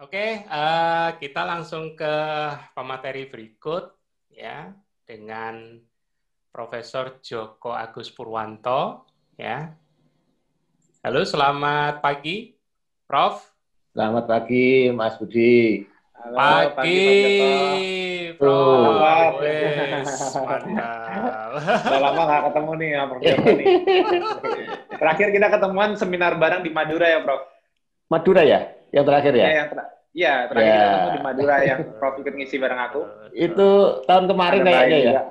Oke, uh, kita langsung ke pemateri berikut ya dengan Profesor Joko Agus Purwanto ya. Halo, selamat pagi, Prof. Selamat pagi, Mas Budi. Halo, pagi, pagi Prof. Oh, Wes, mantap. Udah lama nggak ketemu nih ya, Prof. nih. Terakhir kita ketemuan seminar bareng di Madura ya, Prof. Madura ya? Yang terakhir ya? Iya, yang ter ya, terakhir ya. ketemu di Madura yang Prof ikut ngisi bareng aku. Itu tahun kemarin kayaknya ya?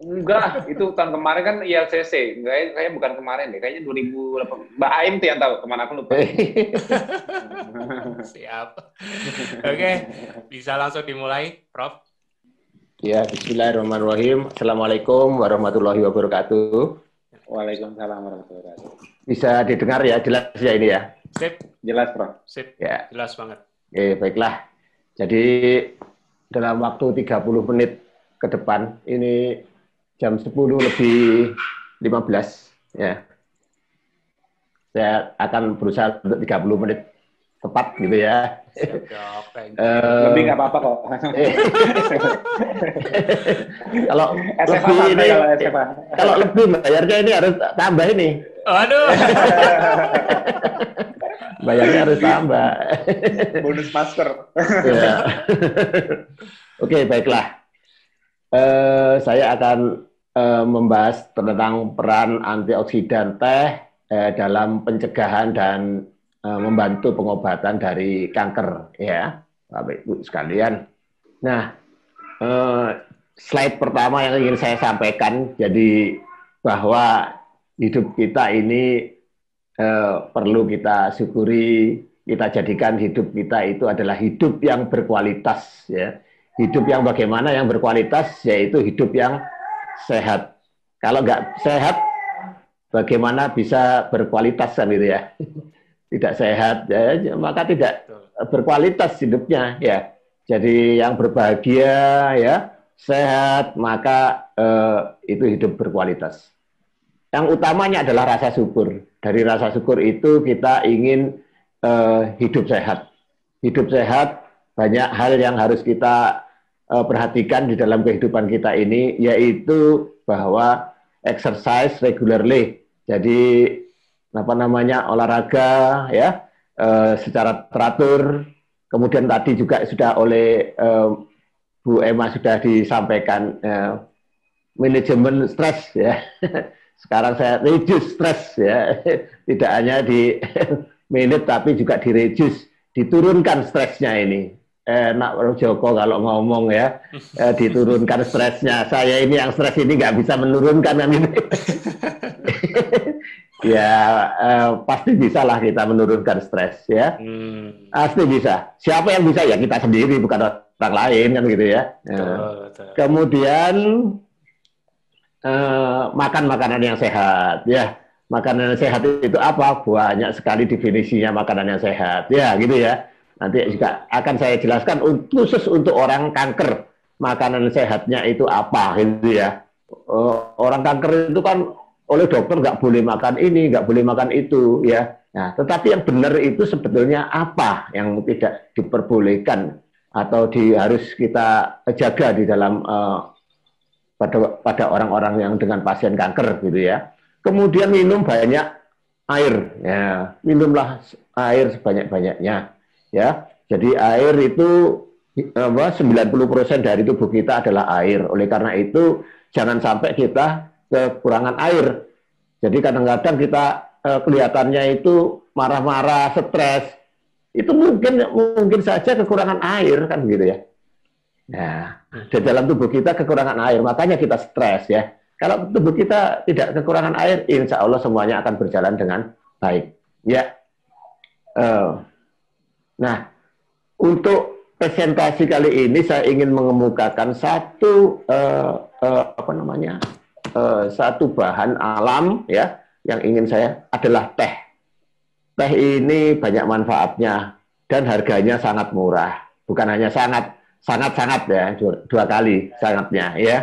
Enggak, itu tahun kemarin kan ILCC. Enggak, kayaknya bukan kemarin deh. Kayaknya 2008. Mbak Aim tuh yang tahu. Ke mana aku lupa. Siap. Oke, bisa langsung dimulai, Prof. Ya, Bismillahirrahmanirrahim. Assalamualaikum warahmatullahi wabarakatuh. Waalaikumsalam warahmatullahi wabarakatuh. Bisa didengar ya, jelas ya ini ya? Sip. Jelas, Prof. Sip. Ya. Jelas banget. Oke, baiklah. Jadi dalam waktu 30 menit ke depan ini jam 10 lebih 15 ya. Saya akan berusaha untuk 30 menit tepat gitu ya. uh, lebih nggak apa-apa kok. kalau lebih ini, kalau, kalau lebih bayarnya ini harus tambah ini. Waduh. bayarnya harus tambah. Bonus master. ya. Oke, baiklah. Uh, saya akan uh, membahas tentang peran antioksidan teh uh, dalam pencegahan dan uh, membantu pengobatan dari kanker, ya, Bapak Ibu sekalian. Nah, uh, slide pertama yang ingin saya sampaikan, jadi bahwa hidup kita ini uh, perlu kita syukuri, kita jadikan hidup kita itu adalah hidup yang berkualitas, ya hidup yang bagaimana yang berkualitas yaitu hidup yang sehat. Kalau nggak sehat, bagaimana bisa berkualitas kan gitu ya? Tidak sehat, ya, maka tidak berkualitas hidupnya ya. Jadi yang berbahagia ya, sehat, maka eh, itu hidup berkualitas. Yang utamanya adalah rasa syukur. Dari rasa syukur itu kita ingin eh, hidup sehat. Hidup sehat banyak hal yang harus kita uh, perhatikan di dalam kehidupan kita ini yaitu bahwa exercise regularly. Jadi apa namanya olahraga ya uh, secara teratur. Kemudian tadi juga sudah oleh uh, Bu Emma sudah disampaikan uh, manajemen stres ya. Sekarang saya reduce stres ya. Tidak hanya di minute tapi juga di reduce, diturunkan stresnya ini. Enak Joko kalau ngomong ya. Eh, diturunkan stresnya. Saya ini yang stres ini nggak bisa menurunkan kan ini. Ya eh, pasti bisa lah kita menurunkan stres ya. Hmm. pasti bisa. Siapa yang bisa? Ya kita sendiri bukan orang lain kan gitu ya. Betul, betul. kemudian eh, makan makanan yang sehat ya makanan yang sehat itu apa banyak sekali definisinya makanan yang sehat ya gitu ya Nanti juga akan saya jelaskan khusus untuk orang kanker makanan sehatnya itu apa gitu ya. Eh, orang kanker itu kan oleh dokter nggak boleh makan ini, nggak boleh makan itu ya. Nah, tetapi yang benar itu sebetulnya apa yang tidak diperbolehkan atau di, harus kita jaga di dalam uh, pada pada orang-orang yang dengan pasien kanker gitu ya. Kemudian minum banyak air ya, minumlah air sebanyak-banyaknya ya. Jadi air itu apa 90% dari tubuh kita adalah air. Oleh karena itu jangan sampai kita kekurangan air. Jadi kadang-kadang kita eh, kelihatannya itu marah-marah, stres. Itu mungkin mungkin saja kekurangan air kan gitu ya. Nah, di dalam tubuh kita kekurangan air, makanya kita stres ya. Kalau tubuh kita tidak kekurangan air, insya Allah semuanya akan berjalan dengan baik. Ya. Uh, nah, untuk presentasi kali ini saya ingin mengemukakan satu uh, uh, apa namanya uh, satu bahan alam ya yang ingin saya adalah teh. Teh ini banyak manfaatnya dan harganya sangat murah. Bukan hanya sangat sangat sangat ya dua, kali sangatnya ya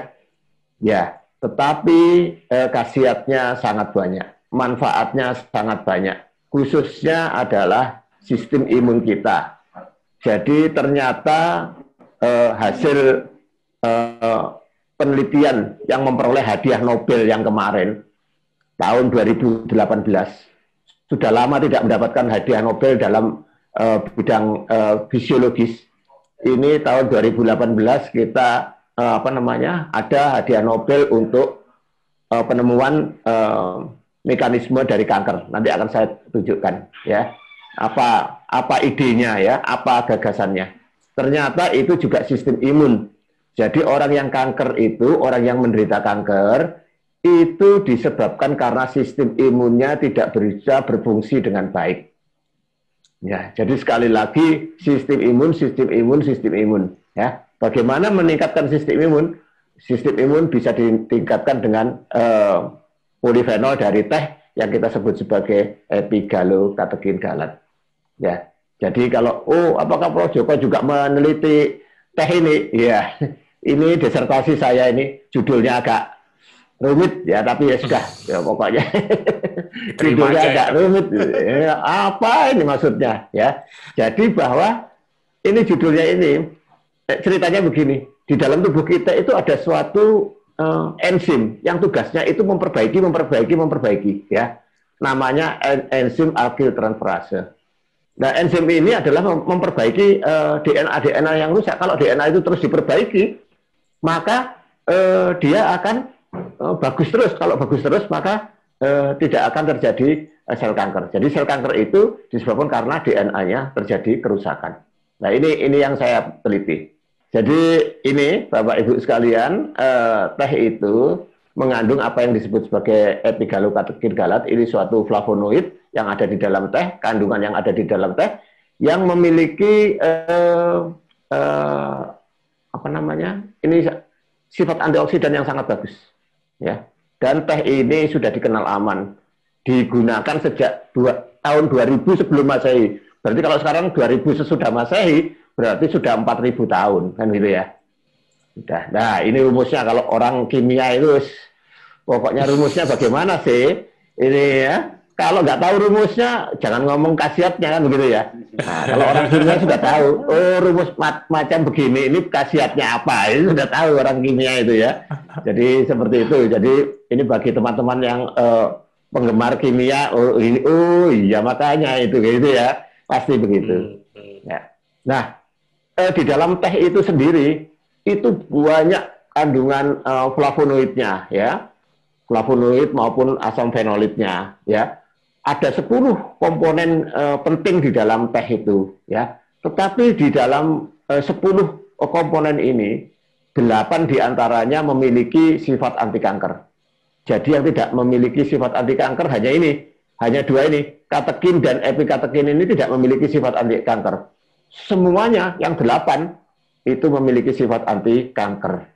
ya. Tetapi eh, khasiatnya sangat banyak, manfaatnya sangat banyak. Khususnya adalah sistem imun kita Jadi ternyata eh, hasil eh, penelitian yang memperoleh hadiah Nobel yang kemarin tahun 2018 sudah lama tidak mendapatkan hadiah Nobel dalam uh, bidang uh, fisiologis. Ini tahun 2018 kita uh, apa namanya ada hadiah Nobel untuk uh, penemuan uh, mekanisme dari kanker. Nanti akan saya tunjukkan ya apa apa idenya ya, apa gagasannya. Ternyata itu juga sistem imun. Jadi orang yang kanker itu, orang yang menderita kanker itu disebabkan karena sistem imunnya tidak bisa berfungsi dengan baik. Ya, jadi sekali lagi sistem imun, sistem imun, sistem imun. Ya, bagaimana meningkatkan sistem imun? Sistem imun bisa ditingkatkan dengan uh, polifenol dari teh yang kita sebut sebagai epigalokatekin galat. Ya, jadi kalau oh apakah Prof Joko juga meneliti teh ini? Ya, ini disertasi saya ini judulnya agak rumit ya tapi ya sudah ya pokoknya. Judulnya agak rumit ya, apa ini maksudnya ya? Jadi bahwa ini judulnya ini eh, ceritanya begini. Di dalam tubuh kita itu ada suatu uh, enzim yang tugasnya itu memperbaiki memperbaiki memperbaiki ya. Namanya en enzim alkyltransferase Nah, enzim ini adalah memperbaiki uh, eh, DNA DNA yang rusak. Kalau DNA itu terus diperbaiki, maka uh, dia akan bagus terus. Kalau bagus terus maka uh, tidak akan terjadi uh, sel kanker. Jadi sel kanker itu disebabkan karena DNA-nya terjadi kerusakan. Nah ini ini yang saya teliti. Jadi ini Bapak Ibu sekalian uh, teh itu mengandung apa yang disebut sebagai epigalokatekin galat. Ini suatu flavonoid yang ada di dalam teh, kandungan yang ada di dalam teh yang memiliki uh, uh, apa namanya? Ini sifat antioksidan yang sangat bagus ya. Dan teh ini sudah dikenal aman, digunakan sejak dua, tahun 2000 sebelum Masehi. Berarti kalau sekarang 2000 sesudah Masehi, berarti sudah 4000 tahun, kan gitu ya. Sudah. Nah, ini rumusnya kalau orang kimia itu pokoknya rumusnya bagaimana sih? Ini ya, kalau nggak tahu rumusnya, jangan ngomong khasiatnya kan begitu ya. Nah, kalau orang kimia sudah tahu, oh rumus macam begini, ini khasiatnya apa, ini sudah tahu orang kimia itu ya. Jadi seperti itu. Jadi ini bagi teman-teman yang uh, penggemar kimia, oh ini, oh iya makanya itu gitu ya, pasti begitu. Ya. Nah, eh, di dalam teh itu sendiri itu banyak kandungan uh, flavonoidnya ya flavonoid maupun asam fenolitnya ya ada 10 komponen uh, penting di dalam teh itu ya. Tetapi di dalam eh, uh, 10 komponen ini 8 di antaranya memiliki sifat anti kanker. Jadi yang tidak memiliki sifat anti kanker hanya ini, hanya dua ini, katekin dan epikatekin ini tidak memiliki sifat anti kanker. Semuanya yang delapan itu memiliki sifat anti kanker.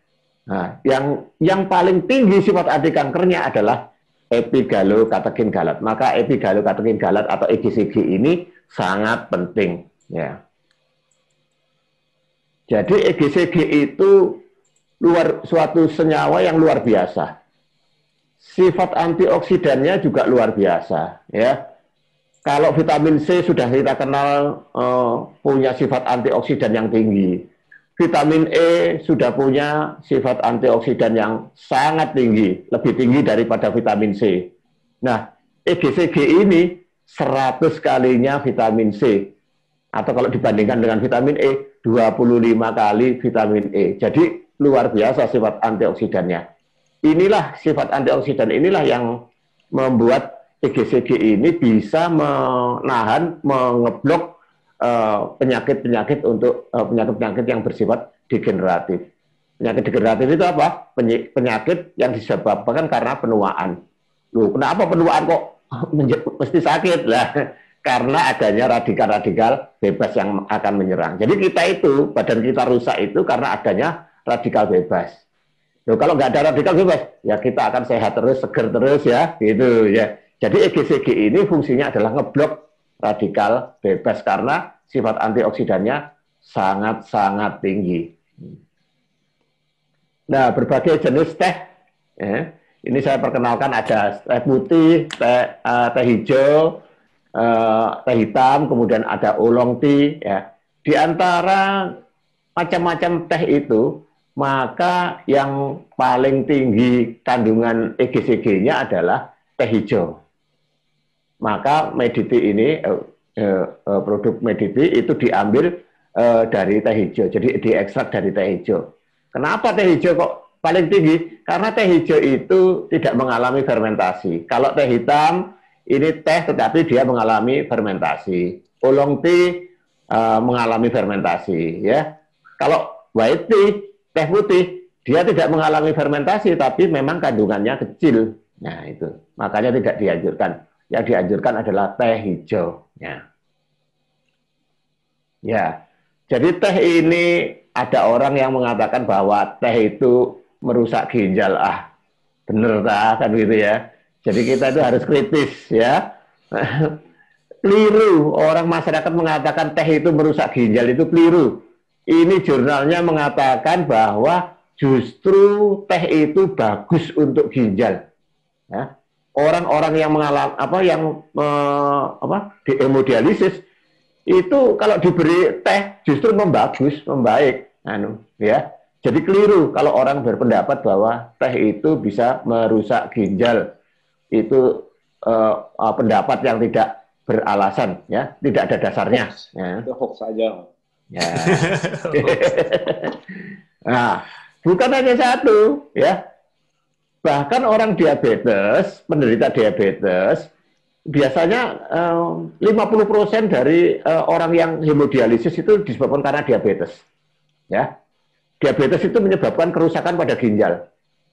Nah, yang yang paling tinggi sifat anti kankernya adalah epigalokatekin galat. Maka epigalokatekin galat atau EGCG ini sangat penting. Ya. Jadi EGCG itu luar suatu senyawa yang luar biasa. Sifat antioksidannya juga luar biasa. Ya. Kalau vitamin C sudah kita kenal uh, punya sifat antioksidan yang tinggi vitamin E sudah punya sifat antioksidan yang sangat tinggi, lebih tinggi daripada vitamin C. Nah, EGCG ini 100 kalinya vitamin C. Atau kalau dibandingkan dengan vitamin E, 25 kali vitamin E. Jadi luar biasa sifat antioksidannya. Inilah sifat antioksidan inilah yang membuat EGCG ini bisa menahan, mengeblok penyakit-penyakit untuk eh, penyakit-penyakit yang bersifat degeneratif. Penyakit degeneratif itu apa? Penyakit yang disebabkan karena penuaan. Loh, kenapa penuaan kok mesti sakit lah? Karena adanya radikal-radikal bebas yang akan menyerang. Jadi kita itu, badan kita rusak itu karena adanya radikal bebas. Loh, kalau nggak ada radikal bebas, ya kita akan sehat terus, seger terus ya, gitu ya. Jadi EGCG ini fungsinya adalah ngeblok radikal bebas karena sifat antioksidannya sangat-sangat tinggi. Nah, berbagai jenis teh, ya, ini saya perkenalkan ada teh putih, teh, uh, teh hijau, uh, teh hitam, kemudian ada oolong tea. Ya. di antara macam-macam teh itu, maka yang paling tinggi kandungan EGCG-nya adalah teh hijau. Maka Mediti ini, eh, eh, eh, produk Mediti itu diambil eh, dari teh hijau, jadi diekstrak dari teh hijau. Kenapa teh hijau kok paling tinggi? Karena teh hijau itu tidak mengalami fermentasi. Kalau teh hitam, ini teh tetapi dia mengalami fermentasi. Oolong tea uh, mengalami fermentasi ya. Kalau white tea, teh putih, dia tidak mengalami fermentasi tapi memang kandungannya kecil. Nah, itu. Makanya tidak dianjurkan. Yang dianjurkan adalah teh hijau ya. Ya. Jadi teh ini ada orang yang mengatakan bahwa teh itu merusak ginjal. Ah, bener tak kan gitu ya. Jadi kita itu harus kritis ya. keliru. Orang masyarakat mengatakan teh itu merusak ginjal itu keliru. Ini jurnalnya mengatakan bahwa justru teh itu bagus untuk ginjal. Ya. Orang-orang yang mengalami apa yang eh, apa di hemodialisis itu kalau diberi teh justru membagus, membaik, anu ya. Jadi keliru kalau orang berpendapat bahwa teh itu bisa merusak ginjal. Itu eh, pendapat yang tidak beralasan ya tidak ada dasarnya ya. itu hoax saja ya nah bukan hanya satu ya bahkan orang diabetes penderita diabetes biasanya eh, 50% dari eh, orang yang hemodialisis itu disebabkan karena diabetes ya diabetes itu menyebabkan kerusakan pada ginjal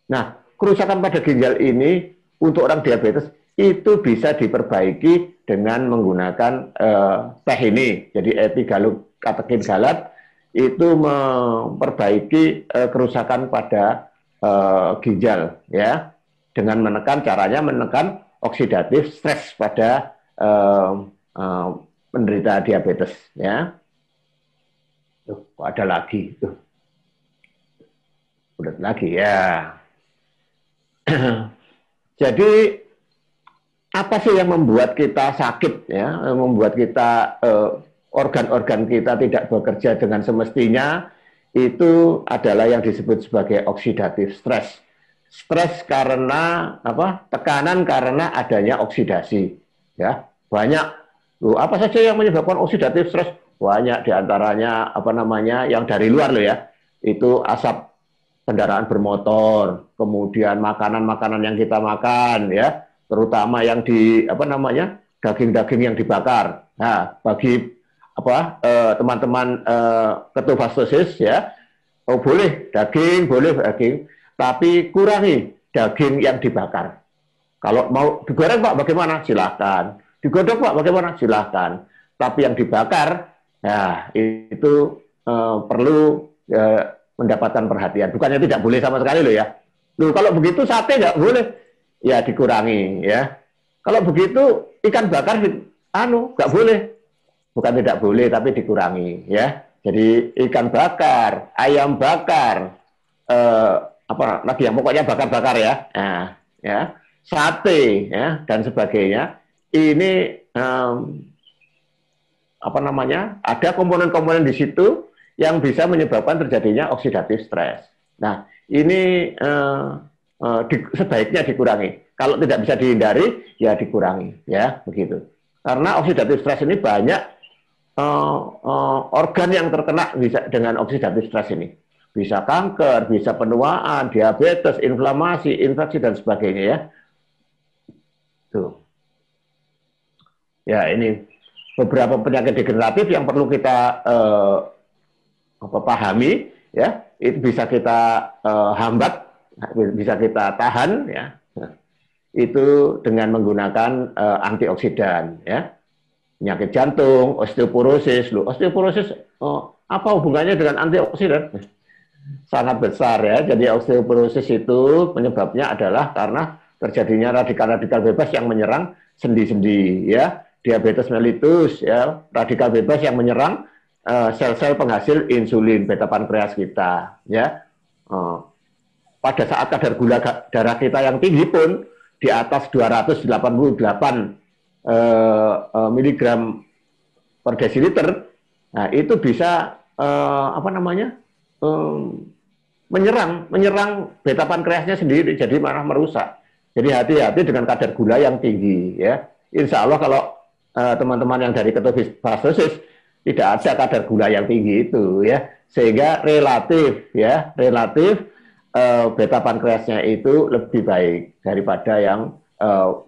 nah kerusakan pada ginjal ini untuk orang diabetes itu bisa diperbaiki dengan menggunakan uh, teh ini. Jadi epigalokatekin galat itu memperbaiki uh, kerusakan pada uh, ginjal ya dengan menekan caranya menekan oksidatif stres pada uh, uh, penderita diabetes ya. Tuh, ada lagi tuh. Udah lagi ya. Jadi apa sih yang membuat kita sakit ya, membuat kita organ-organ kita tidak bekerja dengan semestinya itu adalah yang disebut sebagai oksidatif stres. Stres karena apa? Tekanan karena adanya oksidasi. Ya, banyak. Loh, apa saja yang menyebabkan oksidatif stres? Banyak di antaranya apa namanya yang dari luar loh ya. Itu asap kendaraan bermotor, kemudian makanan-makanan yang kita makan ya, terutama yang di apa namanya daging-daging yang dibakar. Nah, bagi apa eh, teman-teman eh, ketofastosis ya, oh boleh daging, boleh daging, tapi kurangi daging yang dibakar. Kalau mau digoreng Pak bagaimana? Silahkan. Digodok Pak bagaimana? Silahkan. Tapi yang dibakar, ya itu eh, perlu mendapatkan perhatian. Bukannya tidak boleh sama sekali loh ya. Loh, kalau begitu sate nggak boleh ya dikurangi ya. Kalau begitu ikan bakar anu nggak boleh. Bukan tidak boleh tapi dikurangi ya. Jadi ikan bakar, ayam bakar, eh, apa lagi yang pokoknya bakar-bakar ya. Nah, ya. Sate ya dan sebagainya. Ini um, apa namanya? Ada komponen-komponen di situ yang bisa menyebabkan terjadinya oksidatif stres. Nah, ini uh, uh, di, sebaiknya dikurangi. Kalau tidak bisa dihindari, ya dikurangi, ya begitu. Karena oksidatif stres ini banyak uh, uh, organ yang terkena bisa dengan oksidatif stres ini. Bisa kanker, bisa penuaan, diabetes, inflamasi, infeksi dan sebagainya ya. Tuh. Ya ini beberapa penyakit degeneratif yang perlu kita uh, pahami ya itu bisa kita uh, hambat bisa kita tahan ya itu dengan menggunakan uh, antioksidan ya penyakit jantung osteoporosis. Lo osteoporosis oh, apa hubungannya dengan antioksidan? Sangat besar ya. Jadi osteoporosis itu penyebabnya adalah karena terjadinya radikal-radikal bebas yang menyerang sendi-sendi ya. Diabetes mellitus ya. Radikal bebas yang menyerang eh, sel-sel uh, penghasil insulin beta pankreas kita ya. Uh, pada saat kadar gula darah kita yang tinggi pun di atas 288 eh, miligram per desiliter Nah, itu bisa uh, apa namanya? Um, menyerang menyerang beta pankreasnya sendiri jadi malah merusak. Jadi hati-hati dengan kadar gula yang tinggi ya. Insya Allah kalau teman-teman uh, yang dari ketofastosis tidak ada kadar gula yang tinggi itu ya, sehingga relatif ya relatif uh, beta pankreasnya itu lebih baik daripada yang uh,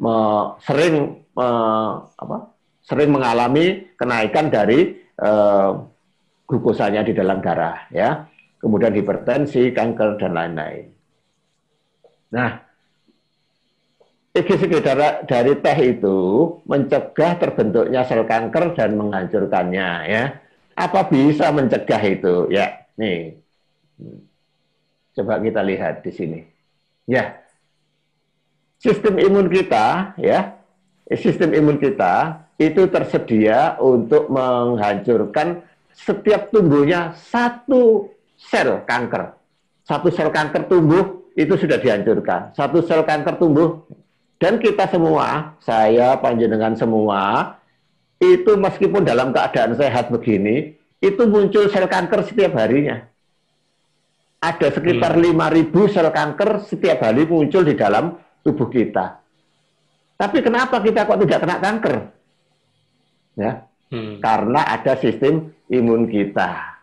sering me, apa, sering mengalami kenaikan dari uh, glukosanya di dalam darah ya, kemudian hipertensi, kanker dan lain-lain. Nah, EGCG dari teh itu mencegah terbentuknya sel kanker dan menghancurkannya ya. Apa bisa mencegah itu? Ya, nih. Coba kita lihat di sini. Ya. Sistem imun kita ya, sistem imun kita itu tersedia untuk menghancurkan setiap tumbuhnya satu sel kanker. Satu sel kanker tumbuh itu sudah dihancurkan. Satu sel kanker tumbuh dan kita semua, saya panjenengan semua, itu meskipun dalam keadaan sehat begini, itu muncul sel kanker setiap harinya. Ada sekitar hmm. 5.000 sel kanker setiap hari muncul di dalam tubuh kita. Tapi kenapa kita kok tidak kena kanker? Ya, hmm. karena ada sistem imun kita.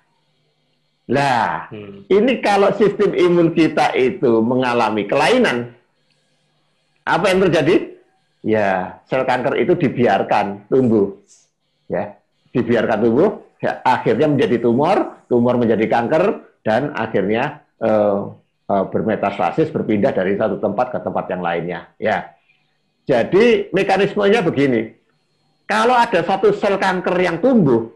Lah, hmm. ini kalau sistem imun kita itu mengalami kelainan, apa yang terjadi? Ya, sel kanker itu dibiarkan tumbuh. Ya, dibiarkan tumbuh, ya, akhirnya menjadi tumor, tumor menjadi kanker, dan akhirnya uh, uh, bermetastasis berpindah dari satu tempat ke tempat yang lainnya. Ya, jadi mekanismenya begini. Kalau ada satu sel kanker yang tumbuh,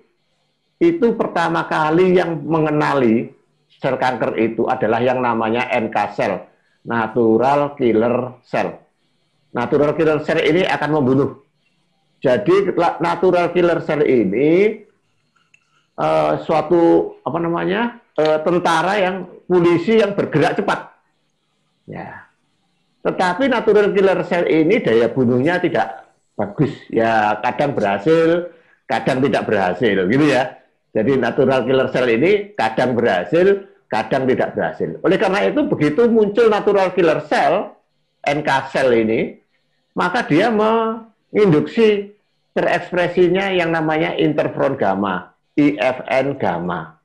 itu pertama kali yang mengenali sel kanker itu adalah yang namanya NK cell, natural killer cell natural killer cell ini akan membunuh. Jadi natural killer cell ini uh, suatu apa namanya uh, tentara yang polisi yang bergerak cepat. Ya. Tetapi natural killer cell ini daya bunuhnya tidak bagus. Ya kadang berhasil, kadang tidak berhasil, gitu ya. Jadi natural killer cell ini kadang berhasil, kadang tidak berhasil. Oleh karena itu begitu muncul natural killer cell, NK cell ini, maka dia menginduksi terekspresinya yang namanya interferon gamma, IFN gamma.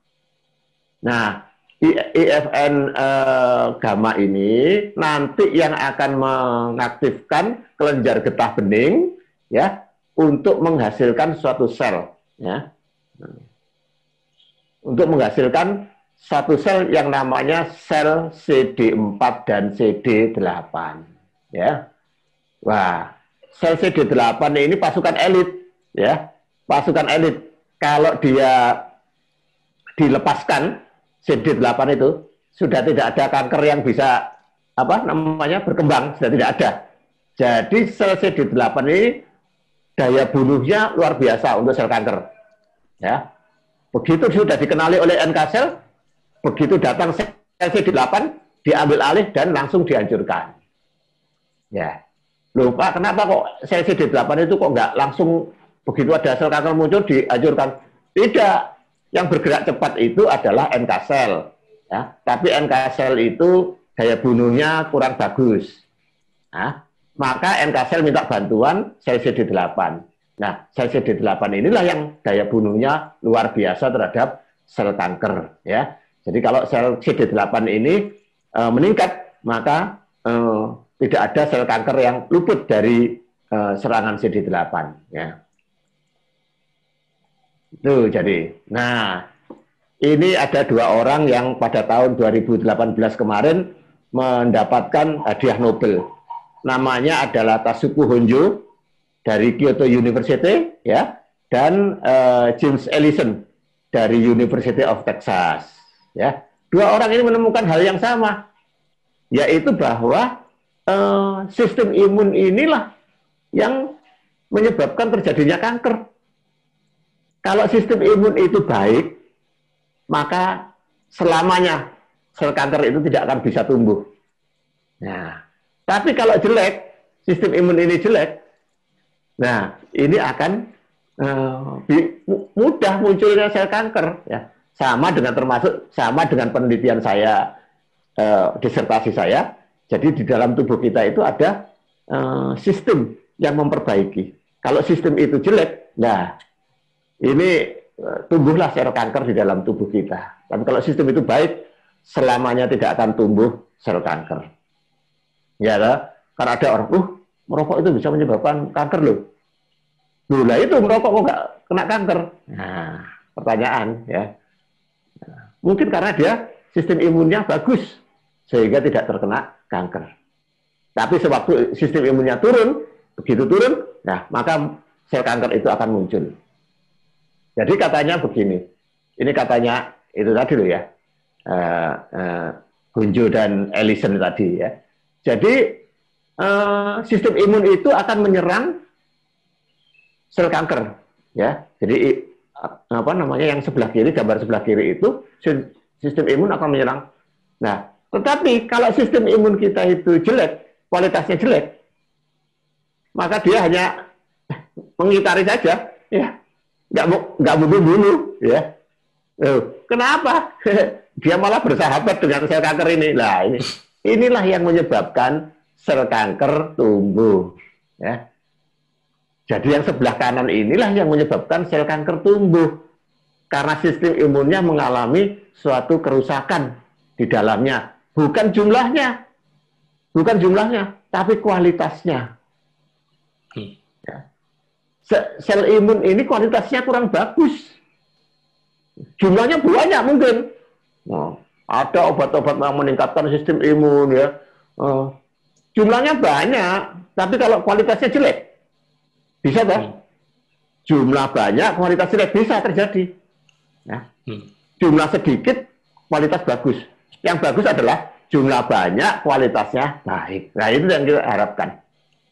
Nah, IFN eh, gamma ini nanti yang akan mengaktifkan kelenjar getah bening ya untuk menghasilkan suatu sel ya. Untuk menghasilkan satu sel yang namanya sel CD4 dan CD8 ya. Wah, sel CD8 ini pasukan elit, ya, pasukan elit. Kalau dia dilepaskan CD8 itu sudah tidak ada kanker yang bisa apa namanya berkembang, sudah tidak ada. Jadi sel CD8 ini daya bunuhnya luar biasa untuk sel kanker. Ya. Begitu sudah dikenali oleh NK sel, begitu datang sel CD8 diambil alih dan langsung dihancurkan. Ya. Loh Pak, kenapa kok sel CD8 itu kok nggak langsung begitu ada sel kanker muncul dihancurkan? Tidak. Yang bergerak cepat itu adalah NK sel. Ya. Tapi NK sel itu daya bunuhnya kurang bagus. Nah, maka NK sel minta bantuan sel CD8. Nah, sel CD8 inilah yang daya bunuhnya luar biasa terhadap sel kanker. Ya. Jadi kalau sel CD8 ini e, meningkat, maka e, tidak ada sel kanker yang luput dari uh, serangan CD8 ya. Itu jadi. Nah, ini ada dua orang yang pada tahun 2018 kemarin mendapatkan hadiah Nobel. Namanya adalah Tasuku Honjo dari Kyoto University ya dan uh, James Ellison dari University of Texas ya. Dua orang ini menemukan hal yang sama yaitu bahwa uh, sistem imun inilah yang menyebabkan terjadinya kanker. Kalau sistem imun itu baik, maka selamanya sel kanker itu tidak akan bisa tumbuh. Nah, tapi kalau jelek, sistem imun ini jelek, nah ini akan uh, mudah munculnya sel kanker ya sama dengan termasuk sama dengan penelitian saya uh, disertasi saya jadi di dalam tubuh kita itu ada uh, sistem yang memperbaiki kalau sistem itu jelek nah ini uh, tumbuhlah sel kanker di dalam tubuh kita tapi kalau sistem itu baik selamanya tidak akan tumbuh sel kanker ya karena ada orang uh merokok itu bisa menyebabkan kanker loh. Loh lah itu merokok kok nggak kena kanker? Nah, pertanyaan ya. Mungkin karena dia sistem imunnya bagus sehingga tidak terkena kanker. Tapi sewaktu sistem imunnya turun, begitu turun, nah maka sel kanker itu akan muncul. Jadi katanya begini, ini katanya itu tadi loh ya, uh, uh, dan Ellison tadi ya. Jadi uh, sistem imun itu akan menyerang sel kanker ya. Jadi apa namanya yang sebelah kiri gambar sebelah kiri itu sistem imun akan menyerang. Nah tetapi kalau sistem imun kita itu jelek kualitasnya jelek maka dia hanya mengitari saja ya nggak nggak bunuh bunuh ya Loh, kenapa dia malah bersahabat dengan sel kanker ini lah ini inilah yang menyebabkan sel kanker tumbuh. Ya. Jadi yang sebelah kanan inilah yang menyebabkan sel kanker tumbuh. Karena sistem imunnya mengalami suatu kerusakan di dalamnya. Bukan jumlahnya. Bukan jumlahnya, tapi kualitasnya. Sel imun ini kualitasnya kurang bagus. Jumlahnya banyak mungkin. Nah, ada obat-obat yang meningkatkan sistem imun ya. Uh, Jumlahnya banyak, tapi kalau kualitasnya jelek, bisa kan? Hmm. Jumlah banyak, kualitas jelek bisa terjadi. Ya. Hmm. Jumlah sedikit, kualitas bagus. Yang bagus adalah jumlah banyak, kualitasnya baik. Nah itu yang kita harapkan.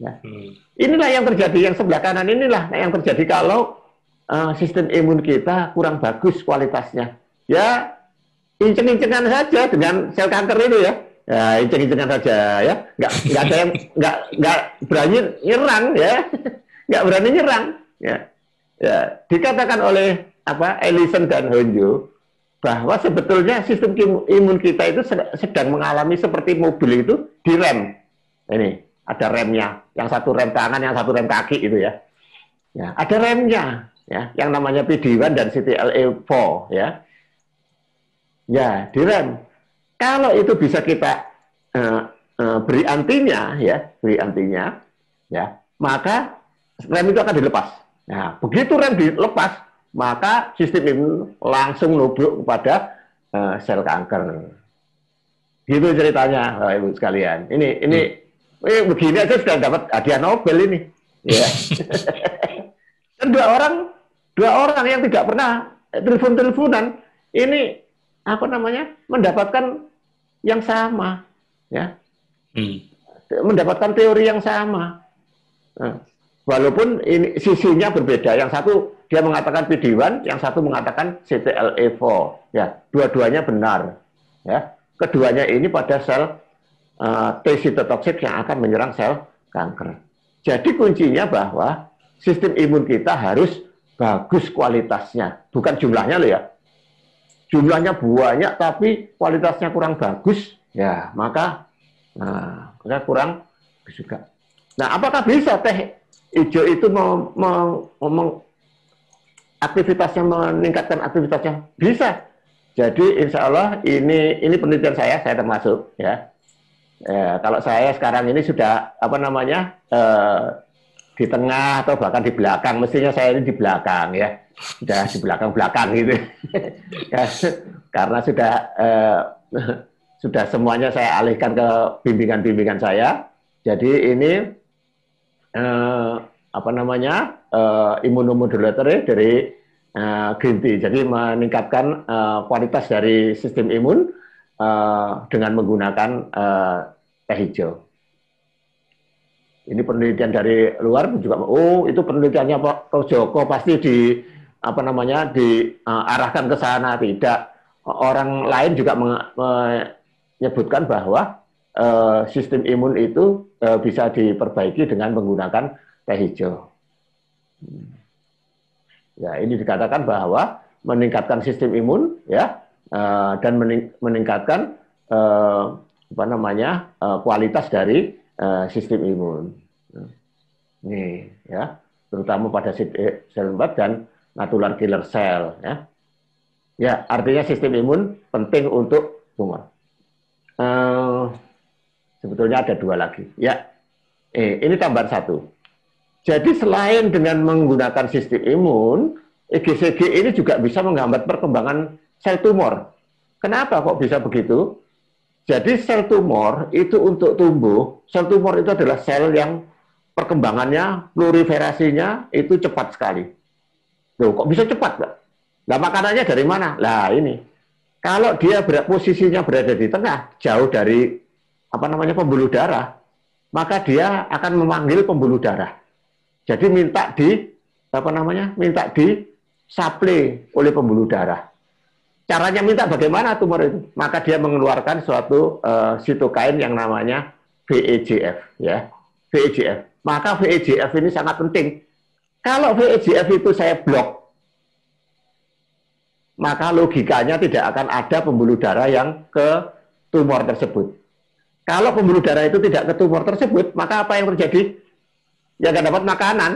Ya. Hmm. Inilah yang terjadi, yang sebelah kanan inilah yang terjadi kalau uh, sistem imun kita kurang bagus kualitasnya. Ya, inceng-incengan saja dengan sel kanker itu ya ya inceng-incengan saja ya nggak nggak ada yang nggak nggak berani nyerang ya nggak berani nyerang ya ya dikatakan oleh apa Ellison dan Honjo bahwa sebetulnya sistem imun kita itu sedang mengalami seperti mobil itu direm ini ada remnya yang satu rem tangan yang satu rem kaki itu ya ya ada remnya ya yang namanya PD1 dan CTLA4 ya ya direm kalau itu bisa kita uh, uh, beri antinya, ya, beri antinya, ya, maka rem itu akan dilepas. Nah, begitu rem dilepas, maka sistem imun langsung nubruk kepada uh, sel kanker. Gitu ceritanya, Bapak Ibu sekalian. Ini ini hmm. Eh, begini aja sudah dapat hadiah Nobel ini. Ya. Dan dua orang dua orang yang tidak pernah telepon-teleponan ini apa namanya mendapatkan yang sama ya hmm. mendapatkan teori yang sama nah, walaupun ini sisinya berbeda yang satu dia mengatakan PD1 yang satu mengatakan CTLA4 ya dua-duanya benar ya keduanya ini pada sel uh, T sitotoksik yang akan menyerang sel kanker jadi kuncinya bahwa sistem imun kita harus bagus kualitasnya bukan jumlahnya loh ya jumlahnya banyak tapi kualitasnya kurang bagus, ya maka nah, kurang juga. Nah, apakah bisa teh hijau itu mau aktivitasnya meningkatkan aktivitasnya? Bisa. Jadi insya Allah ini ini penelitian saya, saya termasuk ya. Ya kalau saya sekarang ini sudah apa namanya eh, di tengah atau bahkan di belakang, mestinya saya ini di belakang ya sudah di belakang-belakang gitu. Ya, karena sudah eh, sudah semuanya saya alihkan ke bimbingan-bimbingan saya. Jadi ini eh, apa namanya eh, imunomodulator dari eh, green tea. Jadi meningkatkan eh, kualitas dari sistem imun eh, dengan menggunakan eh, teh hijau. Ini penelitian dari luar juga, oh itu penelitiannya Pak Joko pasti di apa namanya diarahkan ke sana tidak orang lain juga menyebutkan bahwa uh, sistem imun itu uh, bisa diperbaiki dengan menggunakan teh hijau. Ya, ini dikatakan bahwa meningkatkan sistem imun ya eh, dan meningkatkan eh, apa namanya eh, kualitas dari sistem imun. Nih ya, terutama pada sel 4 dan natural killer cell ya. Ya, artinya sistem imun penting untuk tumor. Uh, sebetulnya ada dua lagi. Ya, eh, ini tambahan satu. Jadi selain dengan menggunakan sistem imun, EGCG ini juga bisa menghambat perkembangan sel tumor. Kenapa kok bisa begitu? Jadi sel tumor itu untuk tumbuh, sel tumor itu adalah sel yang perkembangannya, proliferasinya itu cepat sekali. Loh, kok bisa cepat, Pak? Nah, makanannya dari mana? Lah, ini. Kalau dia ber posisinya berada di tengah, jauh dari apa namanya pembuluh darah, maka dia akan memanggil pembuluh darah. Jadi minta di apa namanya? Minta di supply oleh pembuluh darah. Caranya minta bagaimana tumor itu? Maka dia mengeluarkan suatu uh, sitokain yang namanya VEGF ya. VEGF. Maka VEGF ini sangat penting. Kalau VEGF itu saya blok, maka logikanya tidak akan ada pembuluh darah yang ke tumor tersebut. Kalau pembuluh darah itu tidak ke tumor tersebut, maka apa yang terjadi? Ya nggak dapat makanan.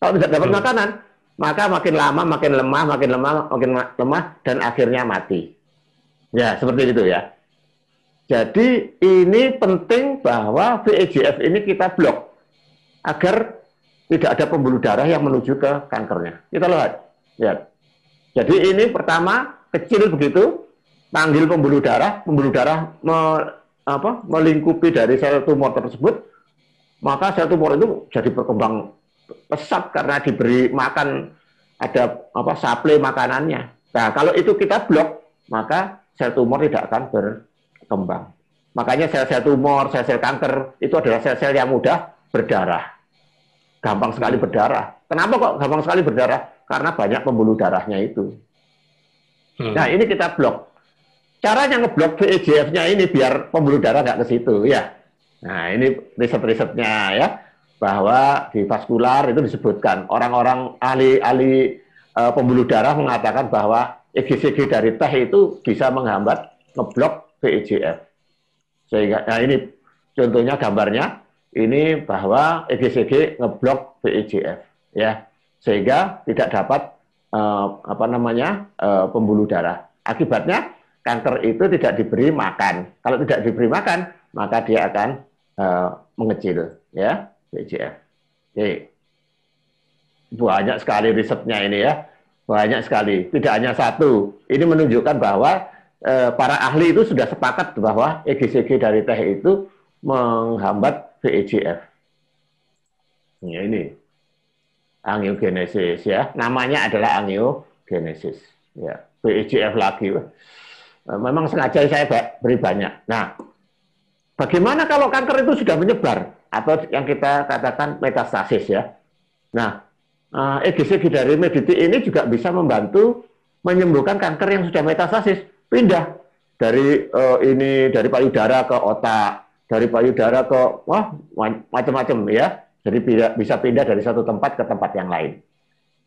Kalau tidak dapat hmm. makanan, maka makin lama makin lemah, makin lemah, makin lemah, dan akhirnya mati. Ya, seperti itu ya. Jadi ini penting bahwa VEGF ini kita blok agar tidak ada pembuluh darah yang menuju ke kankernya. Kita lihat. Ya. Jadi ini pertama kecil begitu, panggil pembuluh darah, pembuluh darah me, apa, melingkupi dari sel tumor tersebut, maka sel tumor itu jadi berkembang pesat karena diberi makan ada apa supply makanannya. Nah, kalau itu kita blok, maka sel tumor tidak akan berkembang. Makanya sel-sel tumor, sel-sel kanker itu adalah sel-sel yang mudah berdarah. Gampang sekali berdarah. Kenapa kok gampang sekali berdarah? Karena banyak pembuluh darahnya itu. Hmm. Nah, ini kita blok. Caranya ngeblok VEGF-nya ini biar pembuluh darah nggak ke situ, ya. Nah, ini riset-risetnya ya bahwa di vaskular itu disebutkan orang-orang ahli-ahli e, pembuluh darah mengatakan bahwa EGCG dari teh itu bisa menghambat ngeblok VEGF. Sehingga nah ini contohnya gambarnya ini bahwa EGCG ngeblok VEGF ya. Sehingga tidak dapat e, apa namanya e, pembuluh darah. Akibatnya kanker itu tidak diberi makan. Kalau tidak diberi makan, maka dia akan e, mengecil ya. BCF. Oke. Banyak sekali risetnya ini ya. Banyak sekali. Tidak hanya satu. Ini menunjukkan bahwa eh, para ahli itu sudah sepakat bahwa EGCG dari teh itu menghambat VEGF. Ya, ini angiogenesis ya. Namanya adalah angiogenesis. Ya, VEGF lagi. Eh, memang sengaja saya beri banyak. Nah, bagaimana kalau kanker itu sudah menyebar? Atau yang kita katakan metastasis ya. Nah, EGCG eh, dari Mediti ini juga bisa membantu menyembuhkan kanker yang sudah metastasis, pindah dari uh, ini dari payudara ke otak, dari payudara ke wah macam-macam ya. Jadi bisa pindah dari satu tempat ke tempat yang lain.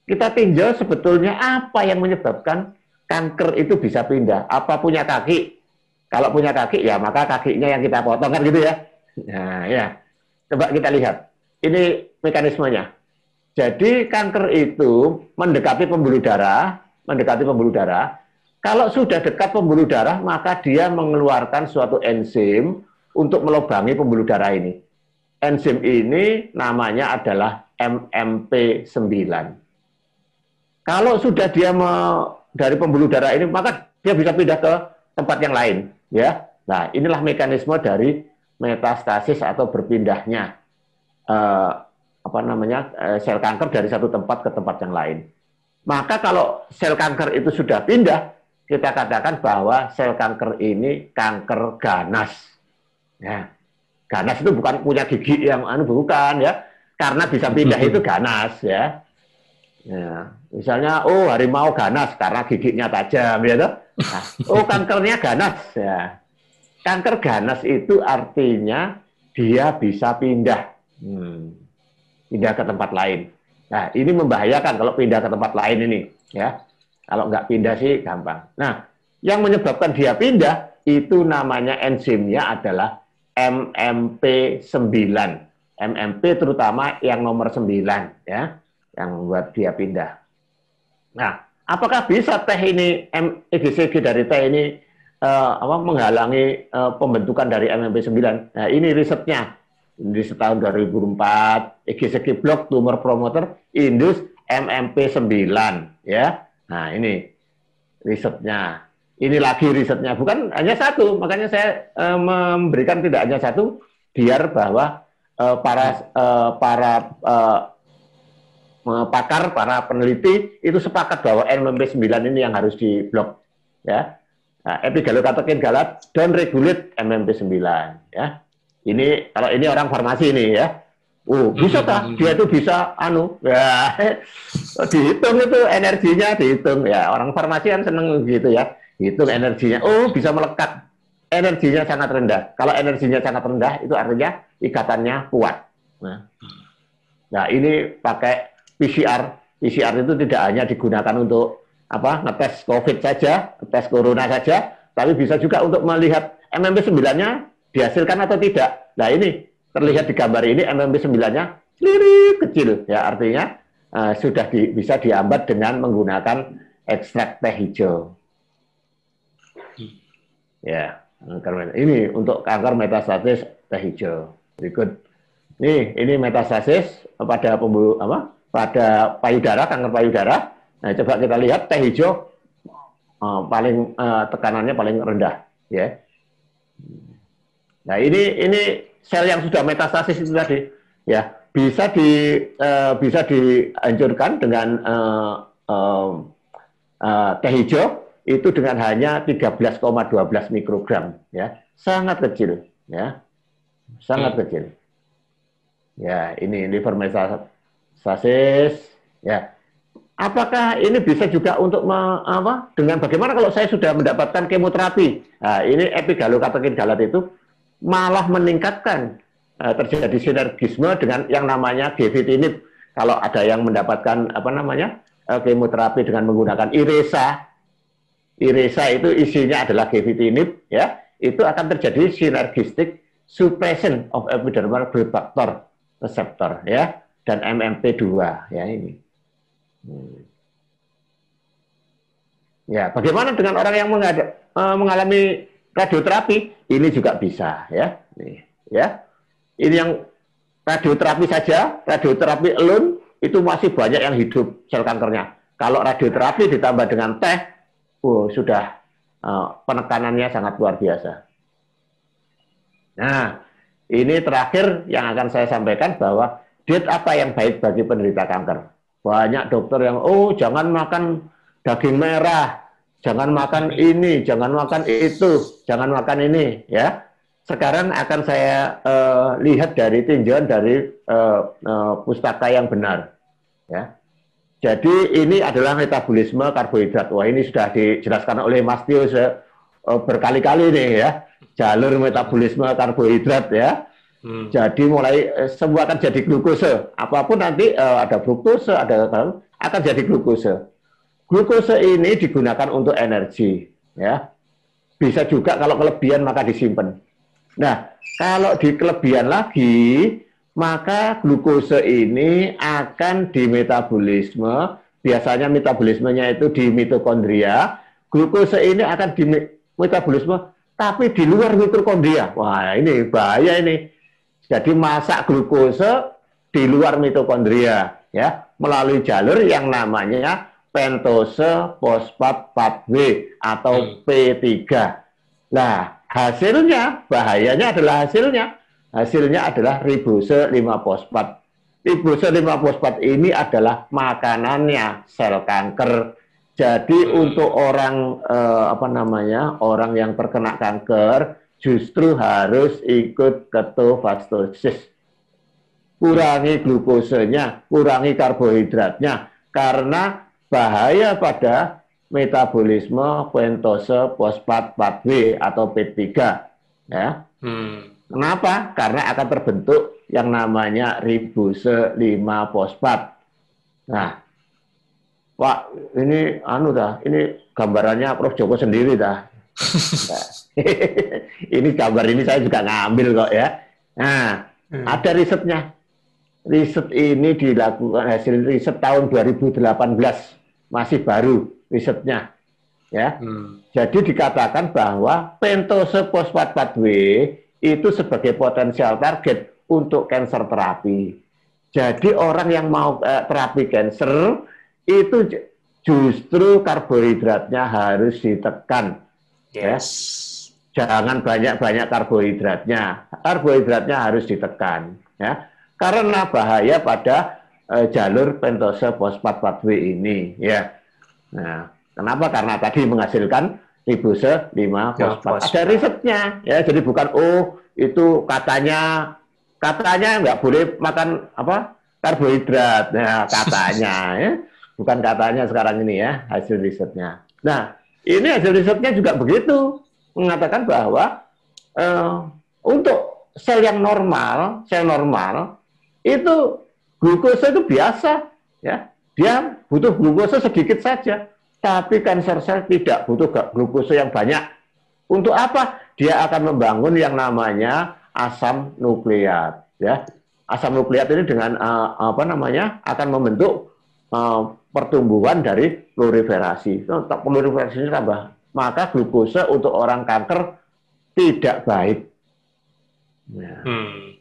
Kita tinjau sebetulnya apa yang menyebabkan kanker itu bisa pindah. Apa punya kaki? Kalau punya kaki ya maka kakinya yang kita potong kan gitu ya. Nah, ya. Coba kita lihat. Ini mekanismenya. Jadi kanker itu mendekati pembuluh darah, mendekati pembuluh darah. Kalau sudah dekat pembuluh darah, maka dia mengeluarkan suatu enzim untuk melubangi pembuluh darah ini. Enzim ini namanya adalah MMP9. Kalau sudah dia me, dari pembuluh darah ini, maka dia bisa pindah ke tempat yang lain, ya. Nah, inilah mekanisme dari metastasis atau berpindahnya eh, apa namanya eh, sel kanker dari satu tempat ke tempat yang lain. Maka kalau sel kanker itu sudah pindah, kita katakan bahwa sel kanker ini kanker ganas. Ya. Ganas itu bukan punya gigi yang anu bukan ya, karena bisa pindah itu ganas ya. Ya, misalnya oh harimau ganas karena giginya tajam ya Nah, oh kankernya ganas ya. Kanker ganas itu artinya dia bisa pindah, hmm, pindah ke tempat lain. Nah, ini membahayakan kalau pindah ke tempat lain ini, ya. Kalau nggak pindah sih gampang. Nah, yang menyebabkan dia pindah itu namanya enzimnya adalah MMP9. MMP terutama yang nomor 9 ya, yang membuat dia pindah. Nah, apakah bisa teh ini EGCG dari teh ini uh, apa menghalangi uh, pembentukan dari MMP9? Nah, ini risetnya di setahun 2004 EGCG blok tumor promoter indus MMP9 ya. Nah, ini risetnya ini lagi risetnya bukan hanya satu makanya saya e, memberikan tidak hanya satu biar bahwa e, para e, para e, pakar para peneliti itu sepakat bahwa NMP 9 ini yang harus diblok ya nah, epigallocatechin galat don't regulate MMP 9 ya ini kalau ini orang farmasi ini ya Oh, bisa tak? Dia itu bisa anu. Ya, dihitung itu energinya dihitung ya. Orang farmasi kan seneng gitu ya hitung energinya. Oh, bisa melekat. Energinya sangat rendah. Kalau energinya sangat rendah, itu artinya ikatannya kuat. Nah, nah ini pakai PCR. PCR itu tidak hanya digunakan untuk apa ngetes COVID saja, tes corona saja, tapi bisa juga untuk melihat MMP 9-nya dihasilkan atau tidak. Nah ini terlihat di gambar ini MMP 9-nya kecil, ya artinya uh, sudah di, bisa diambat dengan menggunakan ekstrak teh hijau. Ya, ini untuk kanker metastasis teh hijau. Berikut. Nih, ini metastasis pada pembuluh apa? Pada payudara, kanker payudara. Nah, coba kita lihat teh hijau. Uh, paling uh, tekanannya paling rendah, ya. Nah, ini ini sel yang sudah metastasis itu tadi, ya. Bisa di uh, bisa dihancurkan dengan uh, uh, uh, teh hijau itu dengan hanya 13,12 mikrogram ya. Sangat kecil ya. Sangat hmm. kecil. Ya ini liver metastasis ya apakah ini bisa juga untuk me, apa dengan bagaimana kalau saya sudah mendapatkan kemoterapi nah, ini epigallocatechin galat itu malah meningkatkan uh, terjadi sinergisme dengan yang namanya gefitinib kalau ada yang mendapatkan apa namanya uh, kemoterapi dengan menggunakan iresa Iresa itu isinya adalah gefitinib, ya, itu akan terjadi sinergistik suppression of epidermal growth factor receptor, ya, dan MMP2, ya ini. Hmm. Ya, bagaimana dengan orang yang mengada, uh, mengalami radioterapi? Ini juga bisa, ya, nih, ya. Ini yang radioterapi saja, radioterapi alone itu masih banyak yang hidup sel kankernya. Kalau radioterapi ditambah dengan teh, oh, sudah uh, penekanannya sangat luar biasa. Nah, ini terakhir yang akan saya sampaikan bahwa diet apa yang baik bagi penderita kanker. Banyak dokter yang, oh jangan makan daging merah, jangan makan ini, jangan makan itu, jangan makan ini, ya. Sekarang akan saya uh, lihat dari tinjauan dari uh, uh, pustaka yang benar, ya. Jadi ini adalah metabolisme karbohidrat. Wah ini sudah dijelaskan oleh Mas Tio berkali-kali nih ya. Jalur metabolisme karbohidrat ya. Hmm. Jadi mulai eh, semua akan jadi glukose. Apa pun nanti uh, ada glukose, ada akan jadi glukose. Glukose ini digunakan untuk energi ya. Bisa juga kalau kelebihan maka disimpan. Nah, kalau di kelebihan lagi maka glukose ini akan dimetabolisme. Biasanya metabolismenya itu di mitokondria. Glukose ini akan dimetabolisme tapi di luar mitokondria. Wah, ini bahaya ini. Jadi masak glukose di luar mitokondria ya, melalui jalur yang namanya pentose fosfat 4W atau hmm. P3. Nah, hasilnya bahayanya adalah hasilnya hasilnya adalah ribose 5 fosfat. Ribose 5 fosfat ini adalah makanannya sel kanker. Jadi untuk orang eh, apa namanya orang yang terkena kanker justru harus ikut ketofastosis. Kurangi glukosenya, kurangi karbohidratnya karena bahaya pada metabolisme pentose fosfat 4W atau P3 ya. Hmm. Kenapa? Karena akan terbentuk yang namanya ribose 5 fosfat. Nah, Pak, ini anu dah, ini gambarannya Prof Joko sendiri dah. Nah, ini gambar ini saya juga ngambil kok ya. Nah, hmm. ada risetnya. Riset ini dilakukan hasil riset tahun 2018 masih baru risetnya. Ya. Hmm. Jadi dikatakan bahwa pentose fosfat 4W itu sebagai potensial target untuk cancer terapi. Jadi orang yang mau eh, terapi cancer itu justru karbohidratnya harus ditekan. Ya. Yes. Ya. Jangan banyak-banyak karbohidratnya. Karbohidratnya harus ditekan. Ya. Karena bahaya pada uh, jalur pentose fosfat 4W ini. Ya. Nah, kenapa? Karena tadi menghasilkan ribose 5 ya, fosfat. Ada risetnya. Ya, jadi bukan oh itu katanya katanya nggak boleh makan apa karbohidrat. Nah, katanya ya bukan katanya sekarang ini ya hasil risetnya. Nah ini hasil risetnya juga begitu mengatakan bahwa uh, untuk sel yang normal, sel normal itu glukosa itu biasa ya. Dia butuh glukosa sedikit saja. Tapi kanker sel tidak butuh glukosa yang banyak. Untuk apa? Dia akan membangun yang namanya asam nukleat ya. Asam nukleat ini dengan uh, apa namanya akan membentuk uh, pertumbuhan dari proliferasi. Proliferasi tambah, maka glukosa untuk orang kanker tidak baik. Nah, hmm.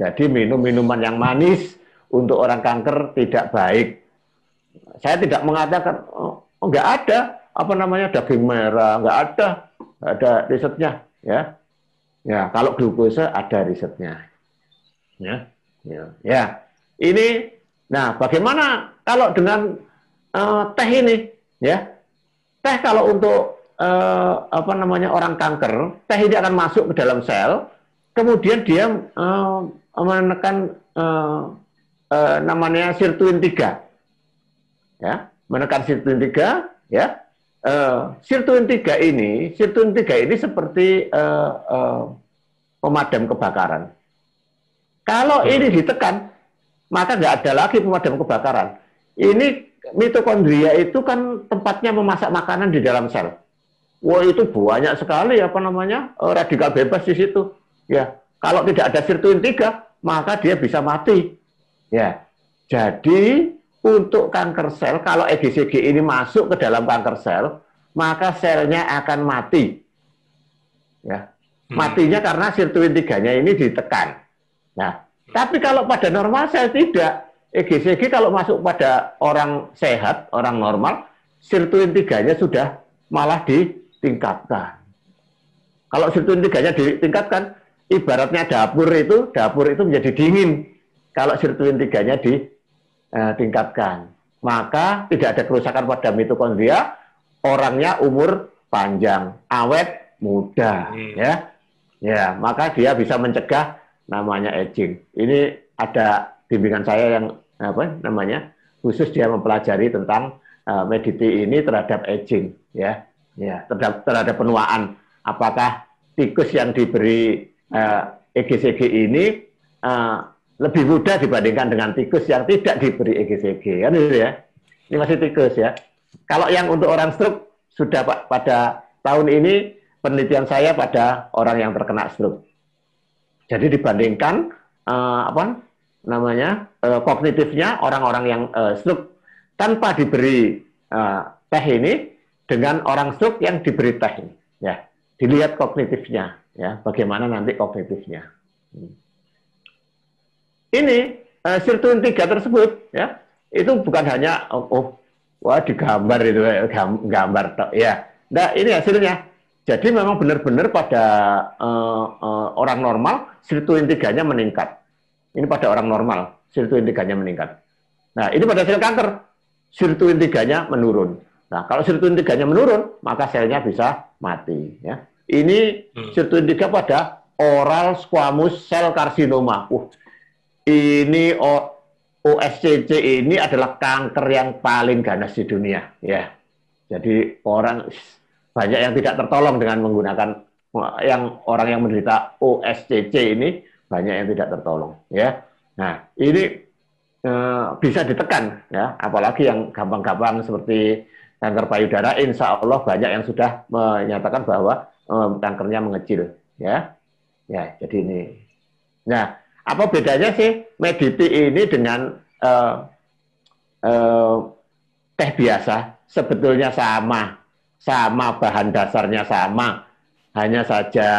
Jadi minum minuman yang manis untuk orang kanker tidak baik. Saya tidak mengatakan oh, nggak ada apa namanya daging merah, nggak ada, nggak ada risetnya, ya. Ya, kalau glukosa ada risetnya. Ya, ya, ya. Ini, nah bagaimana kalau dengan uh, teh ini, ya, teh kalau untuk uh, apa namanya orang kanker, teh ini akan masuk ke dalam sel, kemudian dia uh, menekan uh, uh, namanya sirtuin 3. Ya, menekan sirtuin 3, ya. Uh, sirtuin 3 ini, sirtuin 3 ini seperti uh, uh, pemadam kebakaran. Kalau ini ditekan, maka nggak ada lagi pemadam kebakaran ini mitokondria itu kan tempatnya memasak makanan di dalam sel. Wah itu banyak sekali apa namanya eh, radikal bebas di situ. Ya, kalau tidak ada sirtuin 3, maka dia bisa mati. Ya, jadi untuk kanker sel, kalau EGCG ini masuk ke dalam kanker sel, maka selnya akan mati. Ya, hmm. matinya karena sirtuin tiganya ini ditekan. Nah, tapi kalau pada normal sel tidak, EGCG kalau masuk pada orang sehat, orang normal, sirtuin tiganya sudah malah ditingkatkan. Kalau sirtuin tiganya ditingkatkan, ibaratnya dapur itu, dapur itu menjadi dingin. Kalau sirtuin tiganya ditingkatkan, eh, maka tidak ada kerusakan pada mitokondria, orangnya umur panjang, awet, muda, hmm. ya, ya, maka dia bisa mencegah namanya aging. Ini ada bimbingan saya yang apa namanya khusus dia mempelajari tentang uh, mediti ini terhadap aging ya. Ya terhadap terhadap penuaan. Apakah tikus yang diberi uh, eh, EGCG ini uh, lebih mudah dibandingkan dengan tikus yang tidak diberi EGCG kan itu ya? Ini masih tikus ya. Kalau yang untuk orang stroke sudah pak pada tahun ini penelitian saya pada orang yang terkena stroke. Jadi dibandingkan uh, apa namanya uh, kognitifnya orang-orang yang uh, stroke tanpa diberi uh, teh ini dengan orang stroke yang diberi teh ini. Ya dilihat kognitifnya ya bagaimana nanti kognitifnya. Hmm. ini uh, sirtuin tiga tersebut ya itu bukan hanya oh, oh wah digambar itu gambar tok ya. Nah ini hasilnya. Jadi memang benar-benar pada uh, uh, orang normal sirtuin tiganya meningkat ini pada orang normal, sirtuin tiganya meningkat. Nah, ini pada sel kanker, sirtuin tiganya menurun. Nah, kalau sirtuin tiganya menurun, maka selnya bisa mati. Ya. Ini hmm. sirtuin tiga pada oral squamous cell carcinoma. Uh, ini OSCC ini adalah kanker yang paling ganas di dunia. Ya, jadi orang banyak yang tidak tertolong dengan menggunakan yang orang yang menderita OSCC ini banyak yang tidak tertolong ya. Nah, ini eh, bisa ditekan ya, apalagi yang gampang-gampang seperti kanker payudara, insya Allah banyak yang sudah menyatakan bahwa eh, kankernya mengecil ya. Ya, jadi ini. Nah, apa bedanya sih Mediti ini dengan eh, eh, teh biasa? Sebetulnya sama, sama bahan dasarnya sama. Hanya saja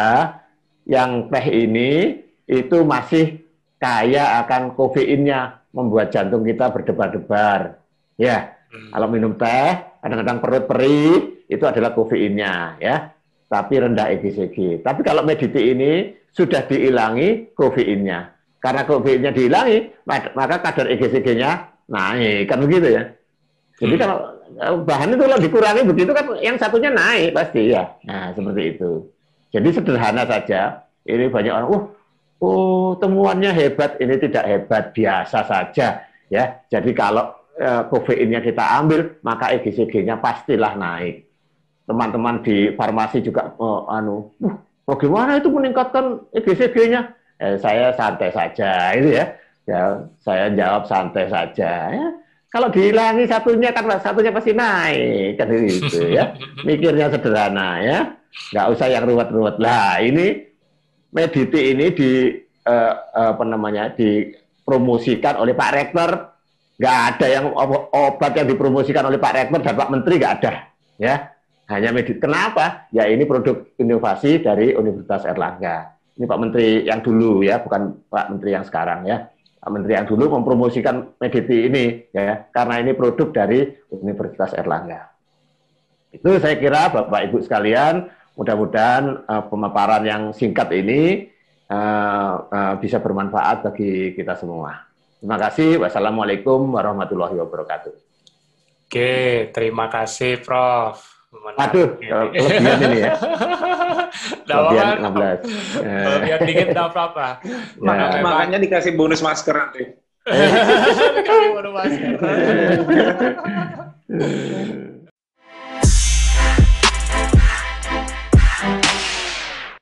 yang teh ini itu masih kaya akan kofeinnya, membuat jantung kita berdebar-debar. Ya, Hmm. kalau minum teh, kadang-kadang perut perih, itu adalah kofeinnya, ya. Tapi rendah EGCG. Tapi kalau mediti ini sudah dihilangi kofeinnya. Karena kofeinnya dihilangi, maka kadar EGCG-nya naik, kan begitu ya. Jadi Hmm. kalau bahan itu kalau dikurangi begitu kan, yang satunya naik pasti ya. Nah seperti itu. Jadi sederhana saja. Ini banyak orang, oh, oh temuannya hebat, ini tidak hebat, biasa saja ya. Jadi kalau eh, kofeinnya kita ambil, maka EGCG-nya pastilah naik. Teman-teman di farmasi juga oh, anu, "Wah, bagaimana itu meningkatkan EGCG-nya? Eh, saya santai saja, itu ya. Ya, saya jawab santai saja. Ya. Kalau dihilangi satunya kan satunya pasti naik, kan itu ya. Mikirnya sederhana ya, nggak usah yang ruwet-ruwet. Lah ini Mediti ini di eh, apa namanya dipromosikan oleh Pak Rektor. Nggak ada yang ob- obat yang dipromosikan oleh Pak Rektor dan Pak Menteri nggak ada ya. Hanya medit kenapa? Ya ini produk inovasi dari Universitas Erlangga. Ini Pak Menteri yang dulu ya bukan Pak Menteri yang sekarang ya. Pak Menteri yang dulu mempromosikan mediti ini ya karena ini produk dari Universitas Erlangga. Itu saya kira Bapak Ibu sekalian mudah-mudahan eh, pemaparan yang singkat ini eh, eh, bisa bermanfaat bagi kita semua. Terima kasih. Wassalamualaikum warahmatullahi wabarakatuh. Oke, terima kasih Prof. Menarik Aduh, ini. kelebihan ini ya. Kelebihan nggak 16. apa-apa. Eh, Kelebihan dikit nggak apa-apa. ya. Maka- memang- Makanya dikasih bonus masker nanti. Dikasih masker.